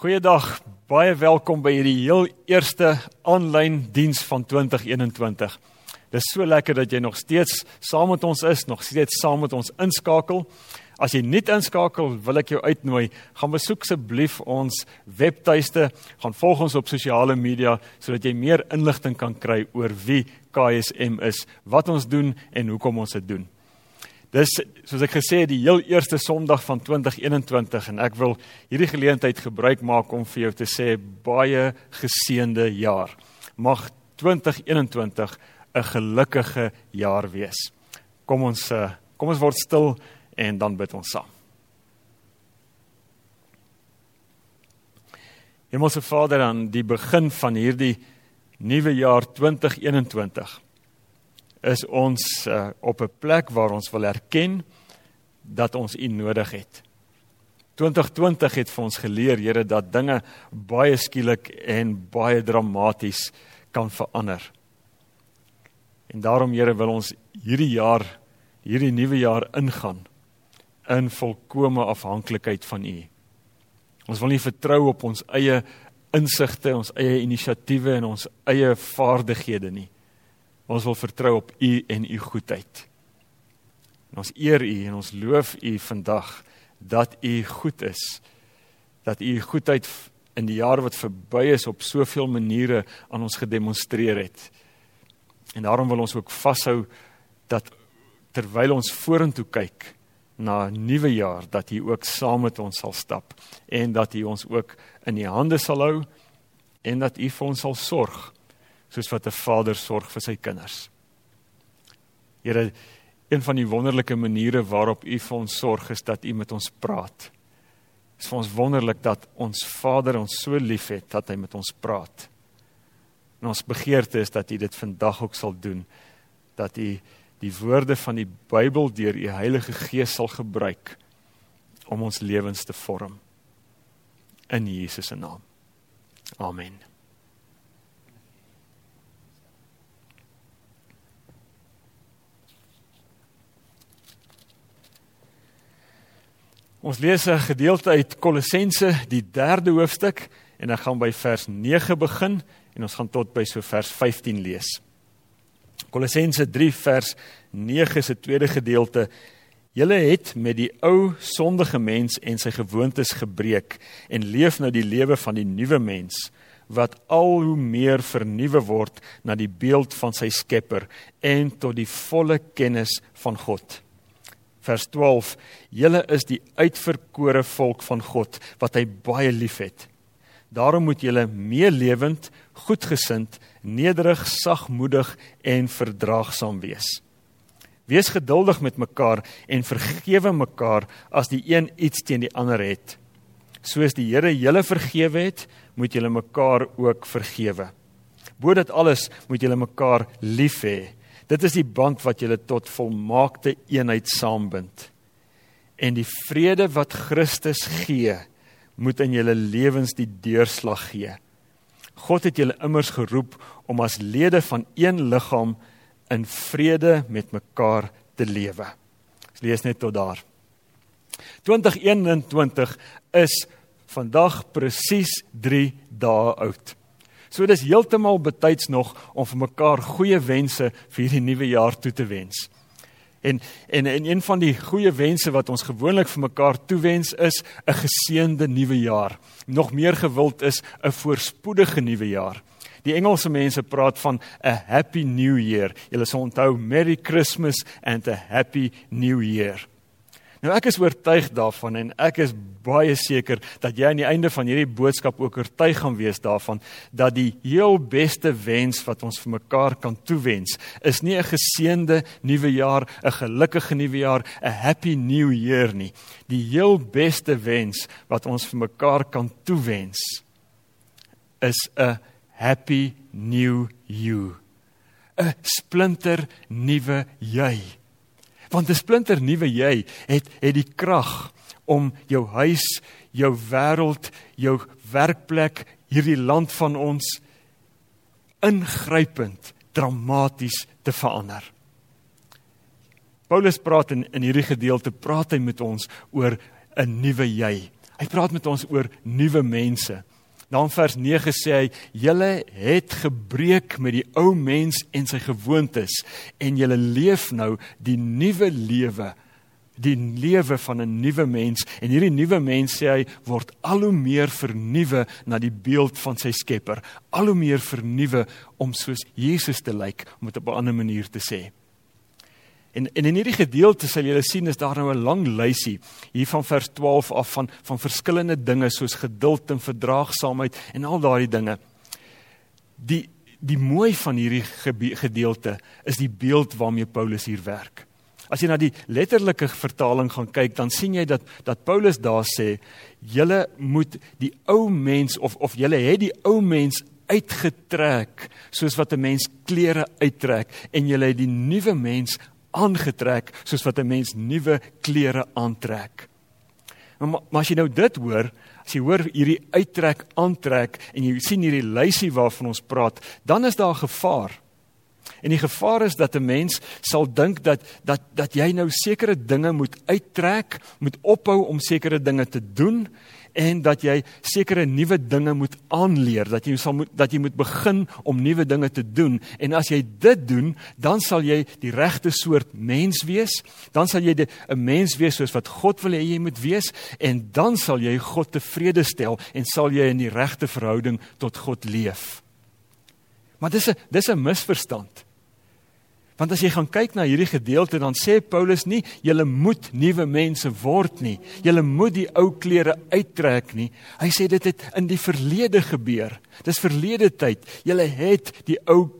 Goeiedag, baie welkom by hierdie heel eerste aanlyn diens van 2021. Dis so lekker dat jy nog steeds saam met ons is, nog steeds saam met ons inskakel. As jy nie inskakel, wil ek jou uitnooi, gaan besoek asseblief ons webtuiste, gaan volg ons op sosiale media sodat jy meer inligting kan kry oor wie KSM is, wat ons doen en hoekom ons dit doen. Dis soos ek gesê het die heel eerste Sondag van 2021 en ek wil hierdie geleentheid gebruik maak om vir jou te sê baie geseënde jaar. Mag 2021 'n gelukkige jaar wees. Kom ons eh, kom ons word stil en dan bid ons saam. Hemelse Vader aan die begin van hierdie nuwe jaar 2021 is ons uh, op 'n plek waar ons wil erken dat ons U nodig het. 2020 het vir ons geleer, Here, dat dinge baie skielik en baie dramaties kan verander. En daarom, Here, wil ons hierdie jaar, hierdie nuwe jaar ingaan in volkomme afhanklikheid van U. Ons wil nie vertrou op ons eie insigte, ons eie inisiatiewe en ons eie vaardighede nie. Ons wil vertrou op U en U goedheid. En ons eer U en ons loof U vandag dat U goed is. Dat U goedheid in die jaar wat verby is op soveel maniere aan ons gedemonstreer het. En daarom wil ons ook vashou dat terwyl ons vorentoe kyk na 'n nuwe jaar dat U ook saam met ons sal stap en dat U ons ook in U hande sal hou en dat U vir ons sal sorg soos wat 'n vader sorg vir sy kinders. Here, een van die wonderlike maniere waarop U vir ons sorg is dat U met ons praat. Dit is vir ons wonderlik dat ons Vader ons so liefhet dat hy met ons praat. En ons begeerte is dat U dit vandag ook sal doen dat U die woorde van die Bybel deur U Heilige Gees sal gebruik om ons lewens te vorm in Jesus se naam. Amen. Ons lees 'n gedeelte uit Kolossense, die 3de hoofstuk en ek gaan by vers 9 begin en ons gaan tot by so vers 15 lees. Kolossense 3 vers 9 is 'n tweede gedeelte. Julle het met die ou sondige mens en sy gewoontes gebreek en leef nou die lewe van die nuwe mens wat al hoe meer vernuwe word na die beeld van sy Skepper en tot die volle kennis van God vers 12 julle is die uitverkore volk van God wat hy baie liefhet. Daarom moet julle meelewend goedgesind nederig sagmoedig en verdraagsaam wees. Wees geduldig met mekaar en vergewe mekaar as die een iets teen die ander het. Soos die Here julle vergewe het moet julle mekaar ook vergewe. Bo dit alles moet julle mekaar lief hê Dit is die band wat julle tot volmaakte eenheid saambind. En die vrede wat Christus gee, moet in julle lewens die deurslag gee. God het julle immers geroep om as lede van een liggaam in vrede met mekaar te lewe. Ek lees net tot daar. 2021 is vandag presies 3 dae oud. So dis heeltemal betyds nog om vir mekaar goeie wense vir hierdie nuwe jaar toe te wens. En en en een van die goeie wense wat ons gewoonlik vir mekaar toewens is 'n geseënde nuwe jaar. Nog meer gewild is 'n voorspoedige nuwe jaar. Die Engelse mense praat van 'n happy new year. Julle sal onthou Merry Christmas and a happy new year. Nou ek is oortuig daarvan en ek is baie seker dat jy aan die einde van hierdie boodskap ook oortuig gaan wees daarvan dat die heel beste wens wat ons vir mekaar kan toewens is nie 'n geseënde nuwe jaar, 'n gelukkige nuwe jaar, 'n happy new year nie. Die heel beste wens wat ons vir mekaar kan toewens is 'n happy new you. 'n splinter nuwe jy want 'n splinter nuwe jy het het die krag om jou huis, jou wêreld, jou werkplek, hierdie land van ons ingrypend dramaties te verander. Paulus praat in in hierdie gedeelte praat hy met ons oor 'n nuwe jy. Hy praat met ons oor nuwe mense. Dan vers 9 sê hy: "Julle het gebreek met die ou mens en sy gewoontes en julle leef nou die nuwe lewe." die lewe van 'n nuwe mens en hierdie nuwe mens sê hy word al hoe meer vernuwe na die beeld van sy Skepper, al hoe meer vernuwe om soos Jesus te lyk, om dit op 'n ander manier te sê. En, en in hierdie gedeelte sal julle sien is daar nou 'n lang lysie hier van vers 12 af van van verskillende dinge soos geduld en verdraagsaamheid en al daardie dinge. Die die mooi van hierdie gedeelte is die beeld waarmee Paulus hier werk. As jy na die letterlike vertaling gaan kyk, dan sien jy dat dat Paulus daar sê, julle moet die ou mens of of julle het die ou mens uitgetrek soos wat 'n mens klere uittrek en julle het die nuwe mens aangetrek soos wat 'n mens nuwe klere aantrek. Maar, maar as jy nou dit hoor, as jy hoor hierdie uittrek aantrek en jy sien hierdie lysie waarvan ons praat, dan is daar gevaar. En die gevaar is dat 'n mens sal dink dat dat dat jy nou sekere dinge moet uittrek, moet ophou om sekere dinge te doen en dat jy sekere nuwe dinge moet aanleer, dat jy sal moet dat jy moet begin om nuwe dinge te doen. En as jy dit doen, dan sal jy die regte soort mens wees. Dan sal jy 'n mens wees soos wat God wil hê jy moet wees en dan sal jy God tevrede stel en sal jy in die regte verhouding tot God leef. Maar dis 'n dis 'n misverstand. Want as jy gaan kyk na hierdie gedeelte dan sê Paulus nie julle moet nuwe mense word nie. Julle moet die ou klere uittrek nie. Hy sê dit het in die verlede gebeur. Dis verlede tyd. Julle het die ou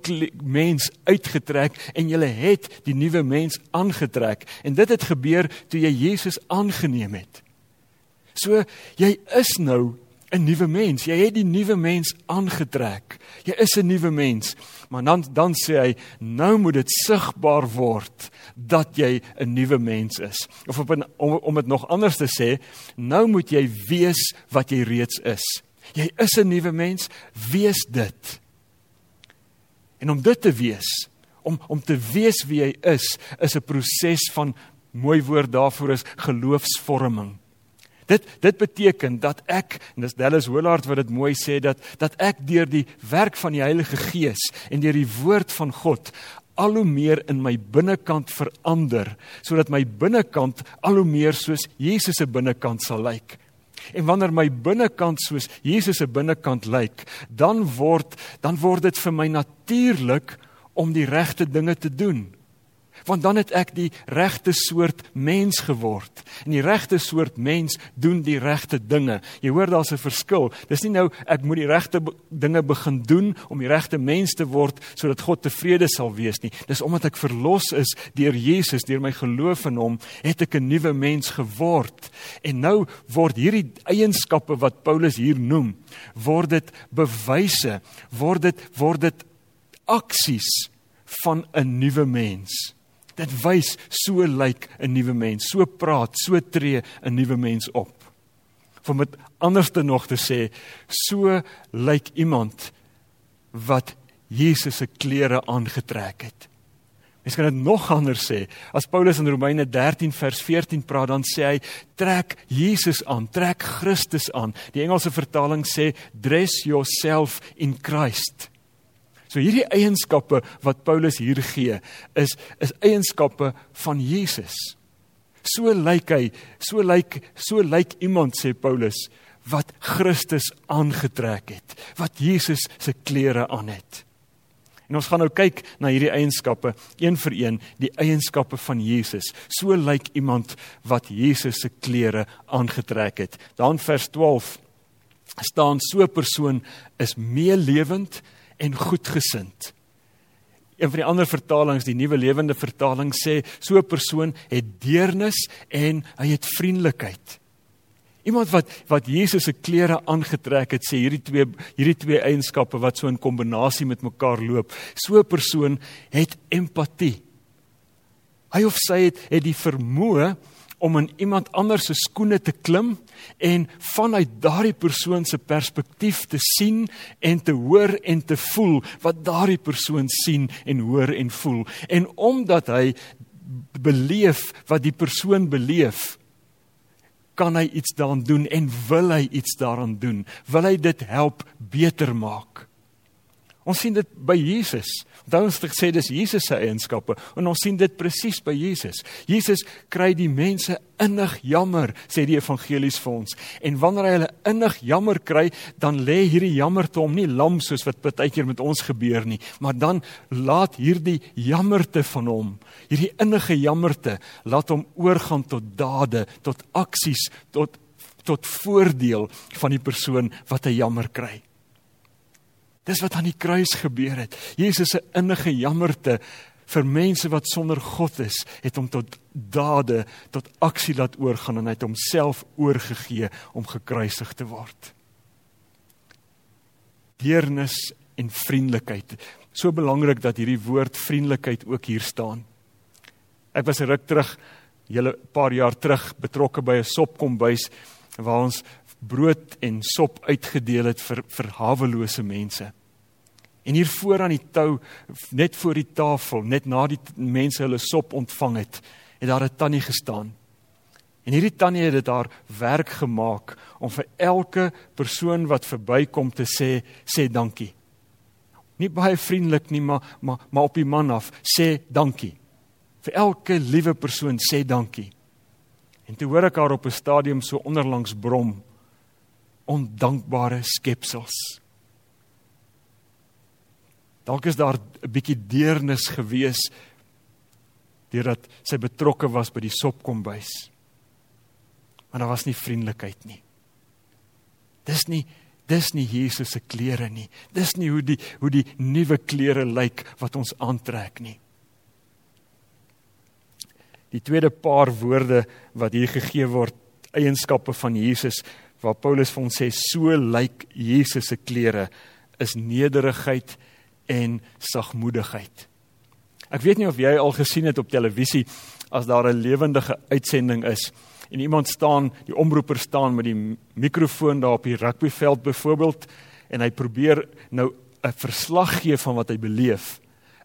mens uitgetrek en julle het die nuwe mens aangetrek. En dit het gebeur toe jy Jesus aangeneem het. So jy is nou 'n nuwe mens. Jy het die nuwe mens aangetrek. Jy is 'n nuwe mens. Maar dan dan sê hy, nou moet dit sigbaar word dat jy 'n nuwe mens is. Of op 'n om om dit nog anders te sê, nou moet jy wees wat jy reeds is. Jy is 'n nuwe mens, wees dit. En om dit te wees, om om te wees wie jy is, is 'n proses van mooi woord daarvoor is geloofsvorming. Dit dit beteken dat ek en dis Dallas Willard wat dit mooi sê dat dat ek deur die werk van die Heilige Gees en deur die woord van God al hoe meer in my binnekant verander sodat my binnekant al hoe meer soos Jesus se binnekant sal lyk. En wanneer my binnekant soos Jesus se binnekant lyk, dan word dan word dit vir my natuurlik om die regte dinge te doen want dan het ek die regte soort mens geword. En die regte soort mens doen die regte dinge. Jy hoor daar's 'n verskil. Dis nie nou ek moet die regte dinge begin doen om die regte mens te word sodat God tevrede sal wees nie. Dis omdat ek verlos is deur Jesus, deur my geloof in hom, het ek 'n nuwe mens geword. En nou word hierdie eienskappe wat Paulus hier noem, word dit bewyse, word dit word dit aksies van 'n nuwe mens. Dit wys so lyk 'n nuwe mens, so praat, so tree 'n nuwe mens op. Om dit anderste nog te sê, so lyk iemand wat Jesus se klere aangetrek het. Mens kan dit nog anders sê. As Paulus in Romeine 13 vers 14 praat, dan sê hy trek Jesus aan, trek Christus aan. Die Engelse vertaling sê dress yourself in Christ. So hierdie eienskappe wat Paulus hier gee, is is eienskappe van Jesus. So lyk hy, so lyk so lyk iemand sê Paulus wat Christus aangetrek het, wat Jesus se klere aan het. En ons gaan nou kyk na hierdie eienskappe een vir een, die eienskappe van Jesus. So lyk iemand wat Jesus se klere aangetrek het. Dan vers 12 staan so 'n persoon is meelewend en goedgesind. Een van die ander vertalings, die Nuwe Lewende Vertaling sê so 'n persoon het deernis en hy het vriendelikheid. Iemand wat wat Jesus se klere aangetrek het, sê hierdie twee hierdie twee eienskappe wat so in kombinasie met mekaar loop. So 'n persoon het empatie. Hy of sy het het die vermoë om in iemand anders se skoene te klim en vanuit daardie persoon se perspektief te sien en te hoor en te voel wat daardie persoon sien en hoor en voel en omdat hy beleef wat die persoon beleef kan hy iets daaraan doen en wil hy iets daaraan doen? Wil hy dit help beter maak? Ons sien dit by Jesus. Onthou ons het gesê dis Jesus se eienskappe en ons sien dit presies by Jesus. Jesus kry die mense innig jammer, sê die evangelies vir ons. En wanneer hy hulle innig jammer kry, dan lê hierdie jammerte hom nie lam soos wat baie keer met ons gebeur nie, maar dan laat hierdie jammerte van hom, hierdie innige jammerte, laat hom oorgaan tot dade, tot aksies, tot tot voordeel van die persoon wat hy jammer kry. Dis wat aan die kruis gebeur het. Jesus se innige jammerte vir mense wat sonder God is, het hom tot dade, tot aksie laat oorgaan en hy het homself oorgegee om gekruisig te word. Deernis en vriendelikheid. So belangrik dat hierdie woord vriendelikheid ook hier staan. Ek was 'n ruk terug, hele paar jaar terug betrokke by 'n sopkombuis waar ons brood en sop uitgedeel het vir vir hawelose mense. En hier voor aan die tou, net voor die tafel, net na die mense hulle sop ontvang het, het daar 'n tannie gestaan. En hierdie tannie het dit haar werk gemaak om vir elke persoon wat verbykom te sê sê dankie. Nie baie vriendelik nie, maar maar maar op die man af sê dankie. Vir elke liewe persoon sê dankie. En toe hoor ek haar op 'n stadium so onderlangs brom ondankbare skepsels. Dalk is daar 'n bietjie deernis gewees deurdat sy betrokke was by die sopkombuis. Maar daar was nie vriendelikheid nie. Dis nie dis nie Jesus se klere nie. Dis nie hoe die hoe die nuwe klere lyk wat ons aantrek nie. Die tweede paar woorde wat hier gegee word, eienskappe van Jesus waar Paulus vir ons sê so lyk Jesus se klere is nederigheid en sagmoedigheid. Ek weet nie of jy al gesien het op televisie as daar 'n lewendige uitsending is en iemand staan, die omroeper staan met die mikrofoon daar op die rugbyveld byvoorbeeld en hy probeer nou 'n verslag gee van wat hy beleef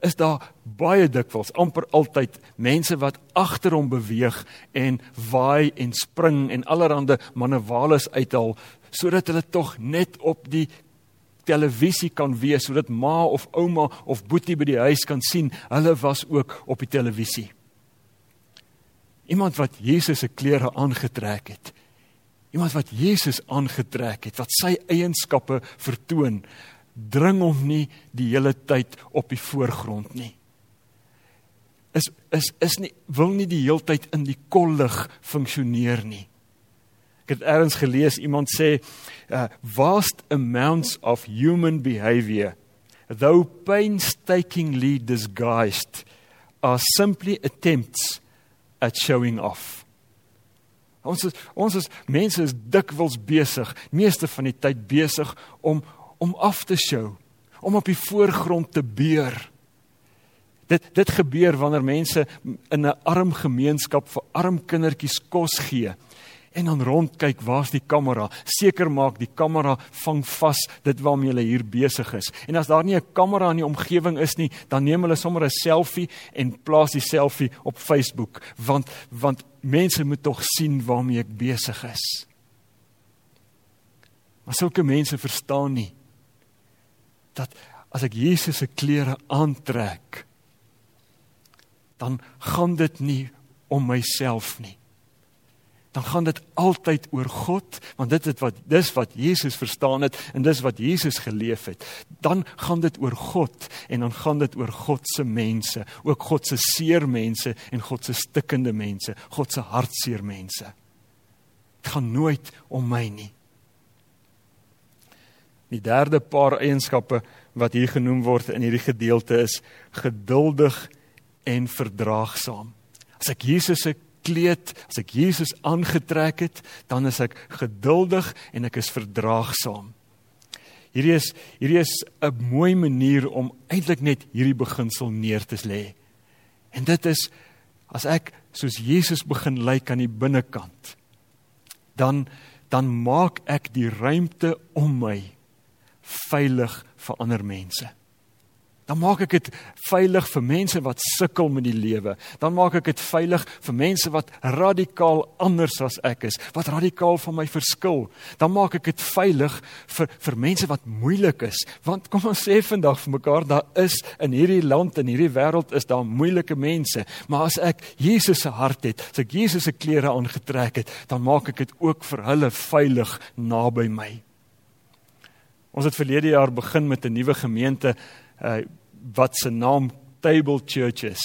is daar baie dikwels amper altyd mense wat agter hom beweeg en waai en spring en allerlei manewales uithaal sodat hulle tog net op die televisie kan wees sodat ma of ouma of boetie by die huis kan sien hulle was ook op die televisie iemand wat Jesus se klere aangetrek het iemand wat Jesus aangetrek het wat sy eienskappe vertoon dring hom nie die hele tyd op die voorgrond nie. Is is is nie wil nie die heeltyd in die kollig funksioneer nie. Ek het eers gelees iemand sê uh, vast amounts of human behavior though painstakingly disguised are simply attempts at showing off. Ons is, ons is mense is dikwels besig, meeste van die tyd besig om om af te show, om op die voorgrond te beur. Dit dit gebeur wanneer mense in 'n arm gemeenskap vir arm kindertjies kos gee en dan rondkyk, waar's die kamera? Seker maak die kamera vang vas dit waarmee hulle hier besig is. En as daar nie 'n kamera in die omgewing is nie, dan neem hulle sommer 'n selfie en plaas die selfie op Facebook, want want mense moet tog sien waarmee ek besig is. Maar sulke mense verstaan nie dat as ek Jesus se klere aantrek dan gaan dit nie om myself nie dan gaan dit altyd oor God want dit is wat dis wat Jesus verstaan het en dis wat Jesus geleef het. Dan gaan dit oor God en dan gaan dit oor God se mense ook God se seer mense en God se stikkende mense God se hartseer mense. Dit gaan nooit om my nie. Die derde paar eienskappe wat hier genoem word in hierdie gedeelte is geduldig en verdraagsaam. As ek Jesus se kleed, as ek Jesus aangetrek het, dan is ek geduldig en ek is verdraagsaam. Hierdie is hierdie is 'n mooi manier om eintlik net hierdie beginsel neer te lê. En dit is as ek soos Jesus begin lyk aan die binnekant, dan dan maak ek die ruimte om my veilig vir ander mense. Dan maak ek dit veilig vir mense wat sukkel met die lewe. Dan maak ek dit veilig vir mense wat radikaal anders as ek is, wat radikaal van my verskil. Dan maak ek dit veilig vir vir mense wat moeilik is. Want kom ons sê vandag vir mekaar, daar is in hierdie land en hierdie wêreld is daar moeilike mense, maar as ek Jesus se hart het, as ek Jesus se klere aangetrek het, dan maak ek dit ook vir hulle veilig naby my. Ons het verlede jaar begin met 'n nuwe gemeente uh, wat se naam Table Church is.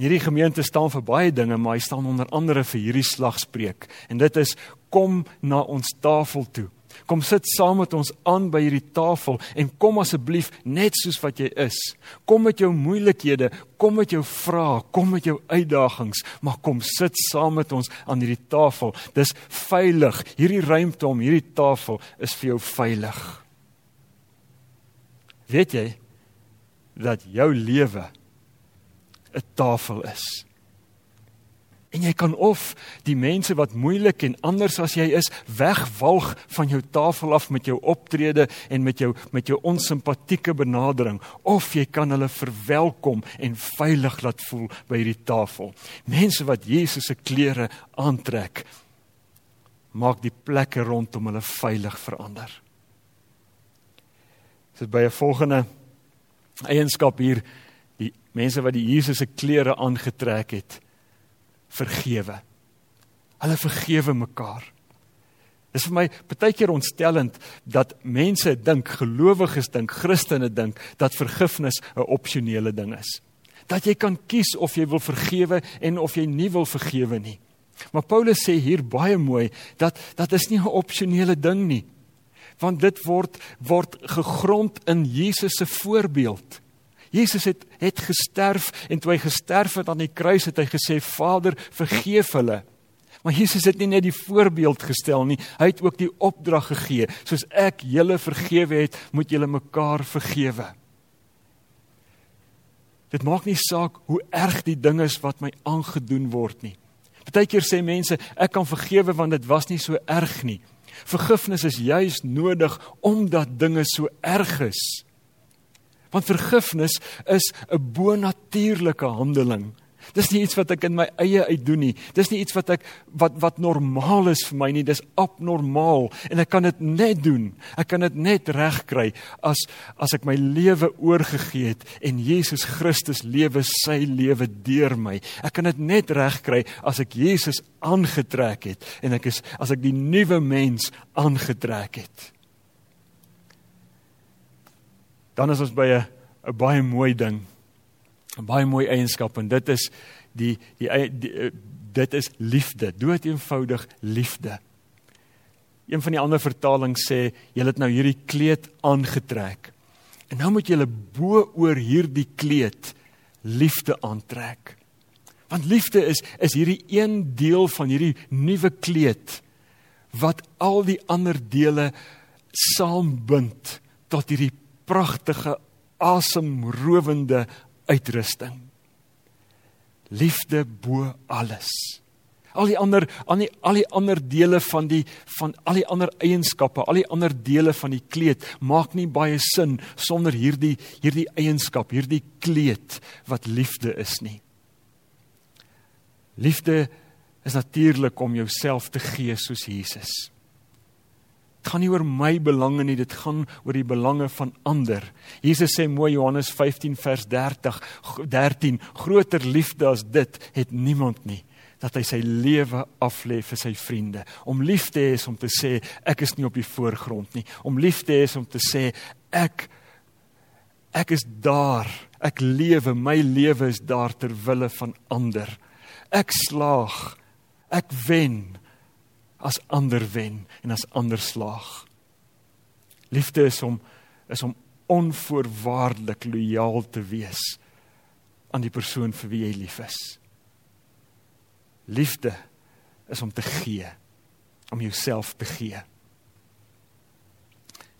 Hierdie gemeente staan vir baie dinge, maar hy staan onder andere vir hierdie slagspreuk en dit is kom na ons tafel toe. Kom sit saam met ons aan by hierdie tafel en kom asseblief net soos wat jy is. Kom met jou moeilikhede, kom met jou vrae, kom met jou uitdagings, maar kom sit saam met ons aan hierdie tafel. Dis veilig. Hierdie ruimte om hierdie tafel is vir jou veilig. Weet jy, dat jou lewe 'n tafel is. En jy kan of die mense wat moeilik en anders as jy is, wegwalg van jou tafel af met jou optrede en met jou met jou onsimpatieke benadering, of jy kan hulle verwelkom en veilig laat voel by hierdie tafel. Mense wat Jesus se klere aantrek, maak die plekke rondom hulle veilig verander. Dit is by 'n volgende eienskap hier die mense wat die Jesus se klere aangetrek het vergewe. Hulle vergewe mekaar. Dit is vir my baie keer ontstellend dat mense dink, gelowiges dink, Christene dink dat vergifnis 'n opsionele ding is. Dat jy kan kies of jy wil vergewe en of jy nie wil vergewe nie. Maar Paulus sê hier baie mooi dat dat is nie 'n opsionele ding nie want dit word word gegrond in Jesus se voorbeeld. Jesus het het gesterf en toe hy gesterf het aan die kruis het hy gesê Vader vergeef hulle. Maar Jesus het nie net die voorbeeld gestel nie, hy het ook die opdrag gegee. Soos ek julle vergewe het, moet julle mekaar vergewe. Dit maak nie saak hoe erg die ding is wat my aangedoen word nie. Partykeer sê mense ek kan vergewe want dit was nie so erg nie. Vergifnis is juis nodig omdat dinge so erg is. Want vergifnis is 'n bonatuurlike handeling. Dis nie iets wat ek in my eie uit doen nie. Dis nie iets wat ek wat wat normaal is vir my nie. Dis abnormaal en ek kan dit net doen. Ek kan dit net regkry as as ek my lewe oorgegee het en Jesus Christus lewe sy lewe deur my. Ek kan dit net regkry as ek Jesus aangetrek het en ek is as ek die nuwe mens aangetrek het. Dan is ons by 'n 'n baie mooi ding baie mooi eienskap en dit is die die, die eh, dit is liefde, dood eenvoudig liefde. Een van die ander vertalings sê jy het nou hierdie kleed aangetrek. En nou moet jy bo oor hierdie kleed liefde aantrek. Want liefde is is hierdie een deel van hierdie nuwe kleed wat al die ander dele saambind tot hierdie pragtige asemrowende uitrusting. Liefde bo alles. Al die ander al die al die ander dele van die van al die ander eienskappe, al die ander dele van die kleed maak nie baie sin sonder hierdie hierdie eienskap, hierdie kleed wat liefde is nie. Liefde is natuurlik om jouself te gee soos Jesus. Dit gaan nie oor my belange nie, dit gaan oor die belange van ander. Jesus sê mooi Johannes 15 vers 30 13 groter liefde as dit het niemand nie dat hy sy lewe aflê vir sy vriende. Om lief te hê is om te sê ek is nie op die voorgrond nie. Om lief te hê is om te sê ek ek is daar. Ek lewe, my lewe is daar ter wille van ander. Ek slaag. Ek wen as ander wen en as ander slaag. Liefde is om is om onvoorwaardelik lojaal te wees aan die persoon vir wie jy lief is. Liefde is om te gee, om jouself te gee.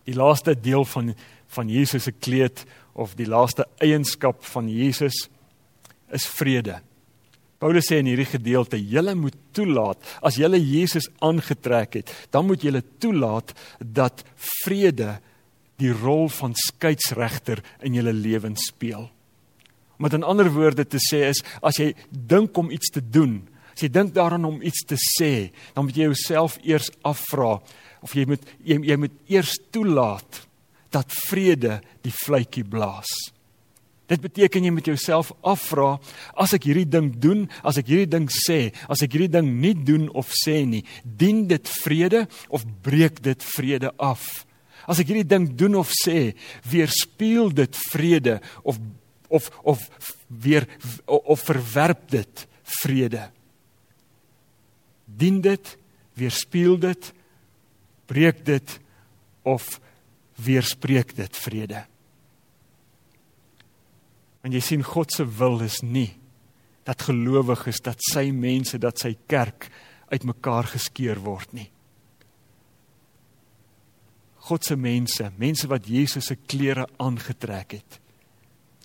Die laaste deel van van Jesus se kleed of die laaste eienskap van Jesus is vrede. Paulus sê in hierdie gedeelte, julle moet toelaat as julle Jesus aangetrek het, dan moet julle toelaat dat vrede die rol van skeieregter in julle lewens speel. Om dit in ander woorde te sê is as jy dink om iets te doen, as jy dink daaraan om iets te sê, dan moet jy jouself eers afvra of jy moet jy, jy moet eers toelaat dat vrede die fluitjie blaas. Dit beteken jy moet jouself afvra as ek hierdie ding doen, as ek hierdie ding sê, as ek hierdie ding nie doen of sê nie, dien dit vrede of breek dit vrede af? As ek hierdie ding doen of sê, weerspieël dit vrede of of of weer of verwerp dit vrede? Dien dit, weerspieël dit, breek dit of weerspreek dit vrede? Want jy sien God se wil is nie dat gelowiges, dat sy mense, dat sy kerk uitmekaar geskeur word nie. God se mense, mense wat Jesus se klere aangetrek het,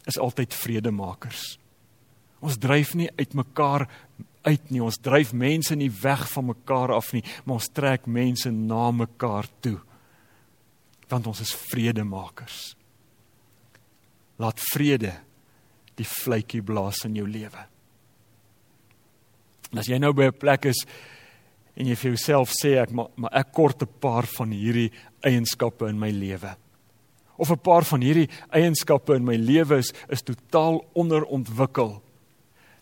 is altyd vredemakers. Ons dryf nie uitmekaar uit nie. Ons dryf mense nie weg van mekaar af nie, maar ons trek mense na mekaar toe. Want ons is vredemakers. Laat vrede die vletjie blaas in jou lewe. En as jy nou by 'n plek is en jy vir jouself sê ek maar, maar ek kort 'n paar van hierdie eienskappe in my lewe. Of 'n paar van hierdie eienskappe in my lewe is is totaal onderontwikkel.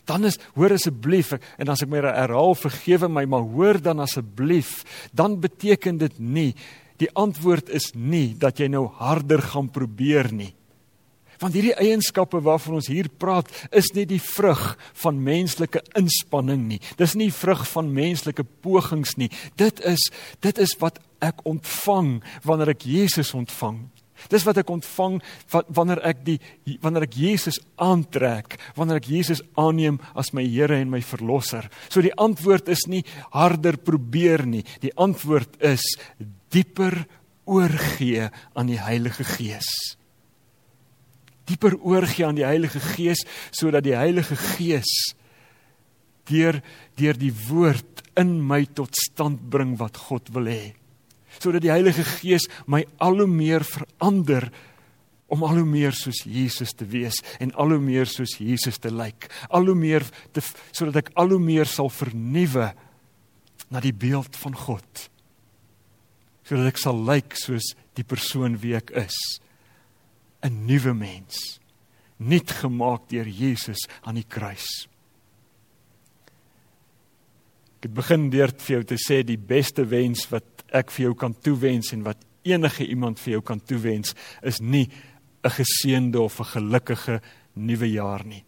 Dan is hoor asseblief en as ek my herhaal vergewe my maar hoor dan asseblief dan beteken dit nie die antwoord is nie dat jy nou harder gaan probeer nie. Want hierdie eienskappe waarvan ons hier praat, is nie die vrug van menslike inspanning nie. Dis nie vrug van menslike pogings nie. Dit is dit is wat ek ontvang wanneer ek Jesus ontvang. Dis wat ek ontvang wanneer ek die wanneer ek Jesus aantrek, wanneer ek Jesus aanneem as my Here en my verlosser. So die antwoord is nie harder probeer nie. Die antwoord is dieper oorgee aan die Heilige Gees dieper oorgie aan die Heilige Gees sodat die Heilige Gees deur deur die woord in my tot stand bring wat God wil hê. Sodat die Heilige Gees my al hoe meer verander om al hoe meer soos Jesus te wees en al hoe meer soos Jesus te lyk. Al hoe meer te sodat ek al hoe meer sal vernuwe na die beeld van God. Sodat ek sal lyk soos die persoon wie ek is. 'n nuwe mens, nuut gemaak deur Jesus aan die kruis. Ek het begin deur vir jou te sê die beste wens wat ek vir jou kan toewens en wat enige iemand vir jou kan toewens is nie 'n geseënde of 'n gelukkige nuwe jaar nie.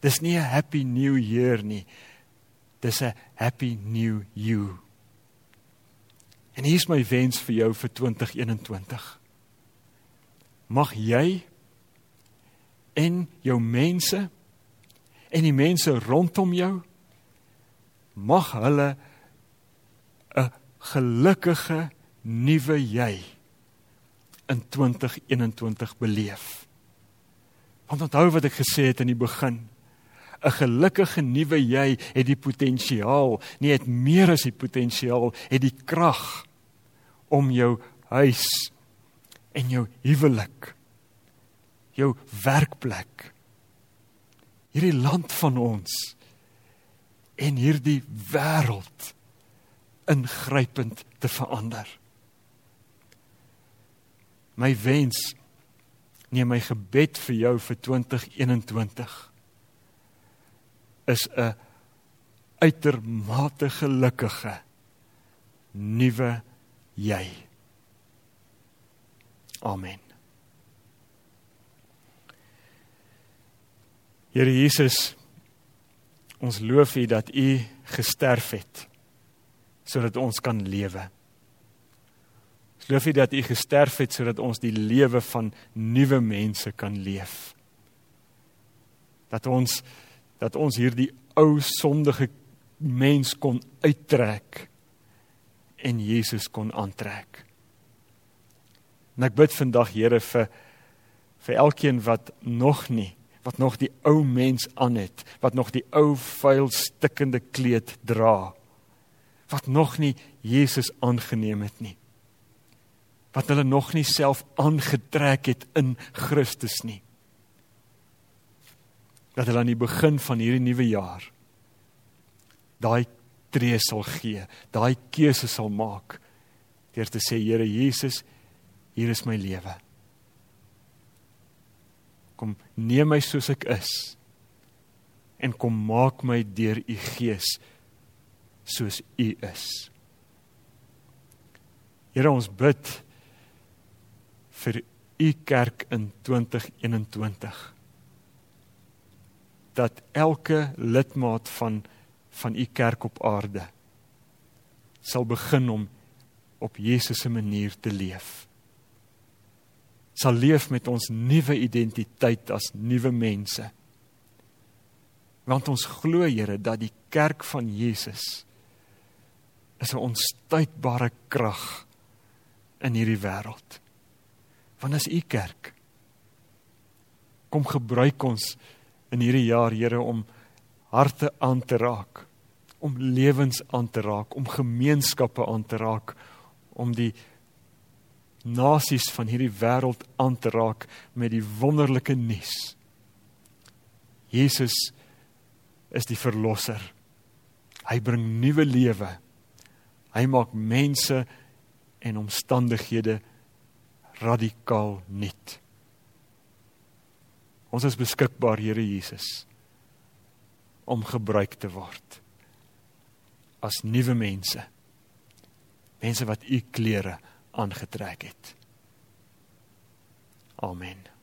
Dis nie 'n happy new year nie. Dis 'n happy new you. En hier is my wens vir jou vir 2021 mag jy en jou mense en die mense rondom jou mag hulle 'n gelukkige nuwe jy in 2021 beleef. Want onthou wat ek gesê het in die begin, 'n gelukkige nuwe jy het die potensiaal, nie het meer as die potensiaal, het die krag om jou huis en jou huwelik jou werkplek hierdie land van ons en hierdie wêreld ingrypend te verander. My wens nee my gebed vir jou vir 2021 is 'n uitermate gelukkige nuwe jy Amen. Here Jesus, ons loof U dat U gesterf het sodat ons kan lewe. Ons loof U dat U gesterf het sodat ons die lewe van nuwe mense kan leef. Dat ons dat ons hierdie ou sondige mens kon uittrek en Jesus kon aantrek. En ek bid vandag Here vir vir elkeen wat nog nie wat nog die ou mens aan het, wat nog die ou vuil stikkende kleed dra, wat nog nie Jesus aangeneem het nie. wat hulle nog nie self aangetrek het in Christus nie. Dat hulle aan die begin van hierdie nuwe jaar daai tree sal gee, daai keuse sal maak deur te sê Here Jesus, hier is my lewe. Kom neem my soos ek is en kom maak my deur u gees soos u is. Here ons bid vir u kerk in 2021 dat elke lidmaat van van u kerk op aarde sal begin om op Jesus se manier te leef. Sal leef met ons nuwe identiteit as nuwe mense. Want ons glo Here dat die kerk van Jesus is 'n onstuitbare krag in hierdie wêreld. Want as u kerk kom gebruik ons in hierdie jaar Here om harte aan te raak, om lewens aan te raak, om gemeenskappe aan te raak, om die nasies van hierdie wêreld aan te raak met die wonderlike nuus. Jesus is die verlosser. Hy bring nuwe lewe. Hy maak mense en omstandighede radikaal nuut. Ons is beskikbaar, Here Jesus om gebruik te word as nuwe mense. Mense wat u klere aangetrek het. Amen.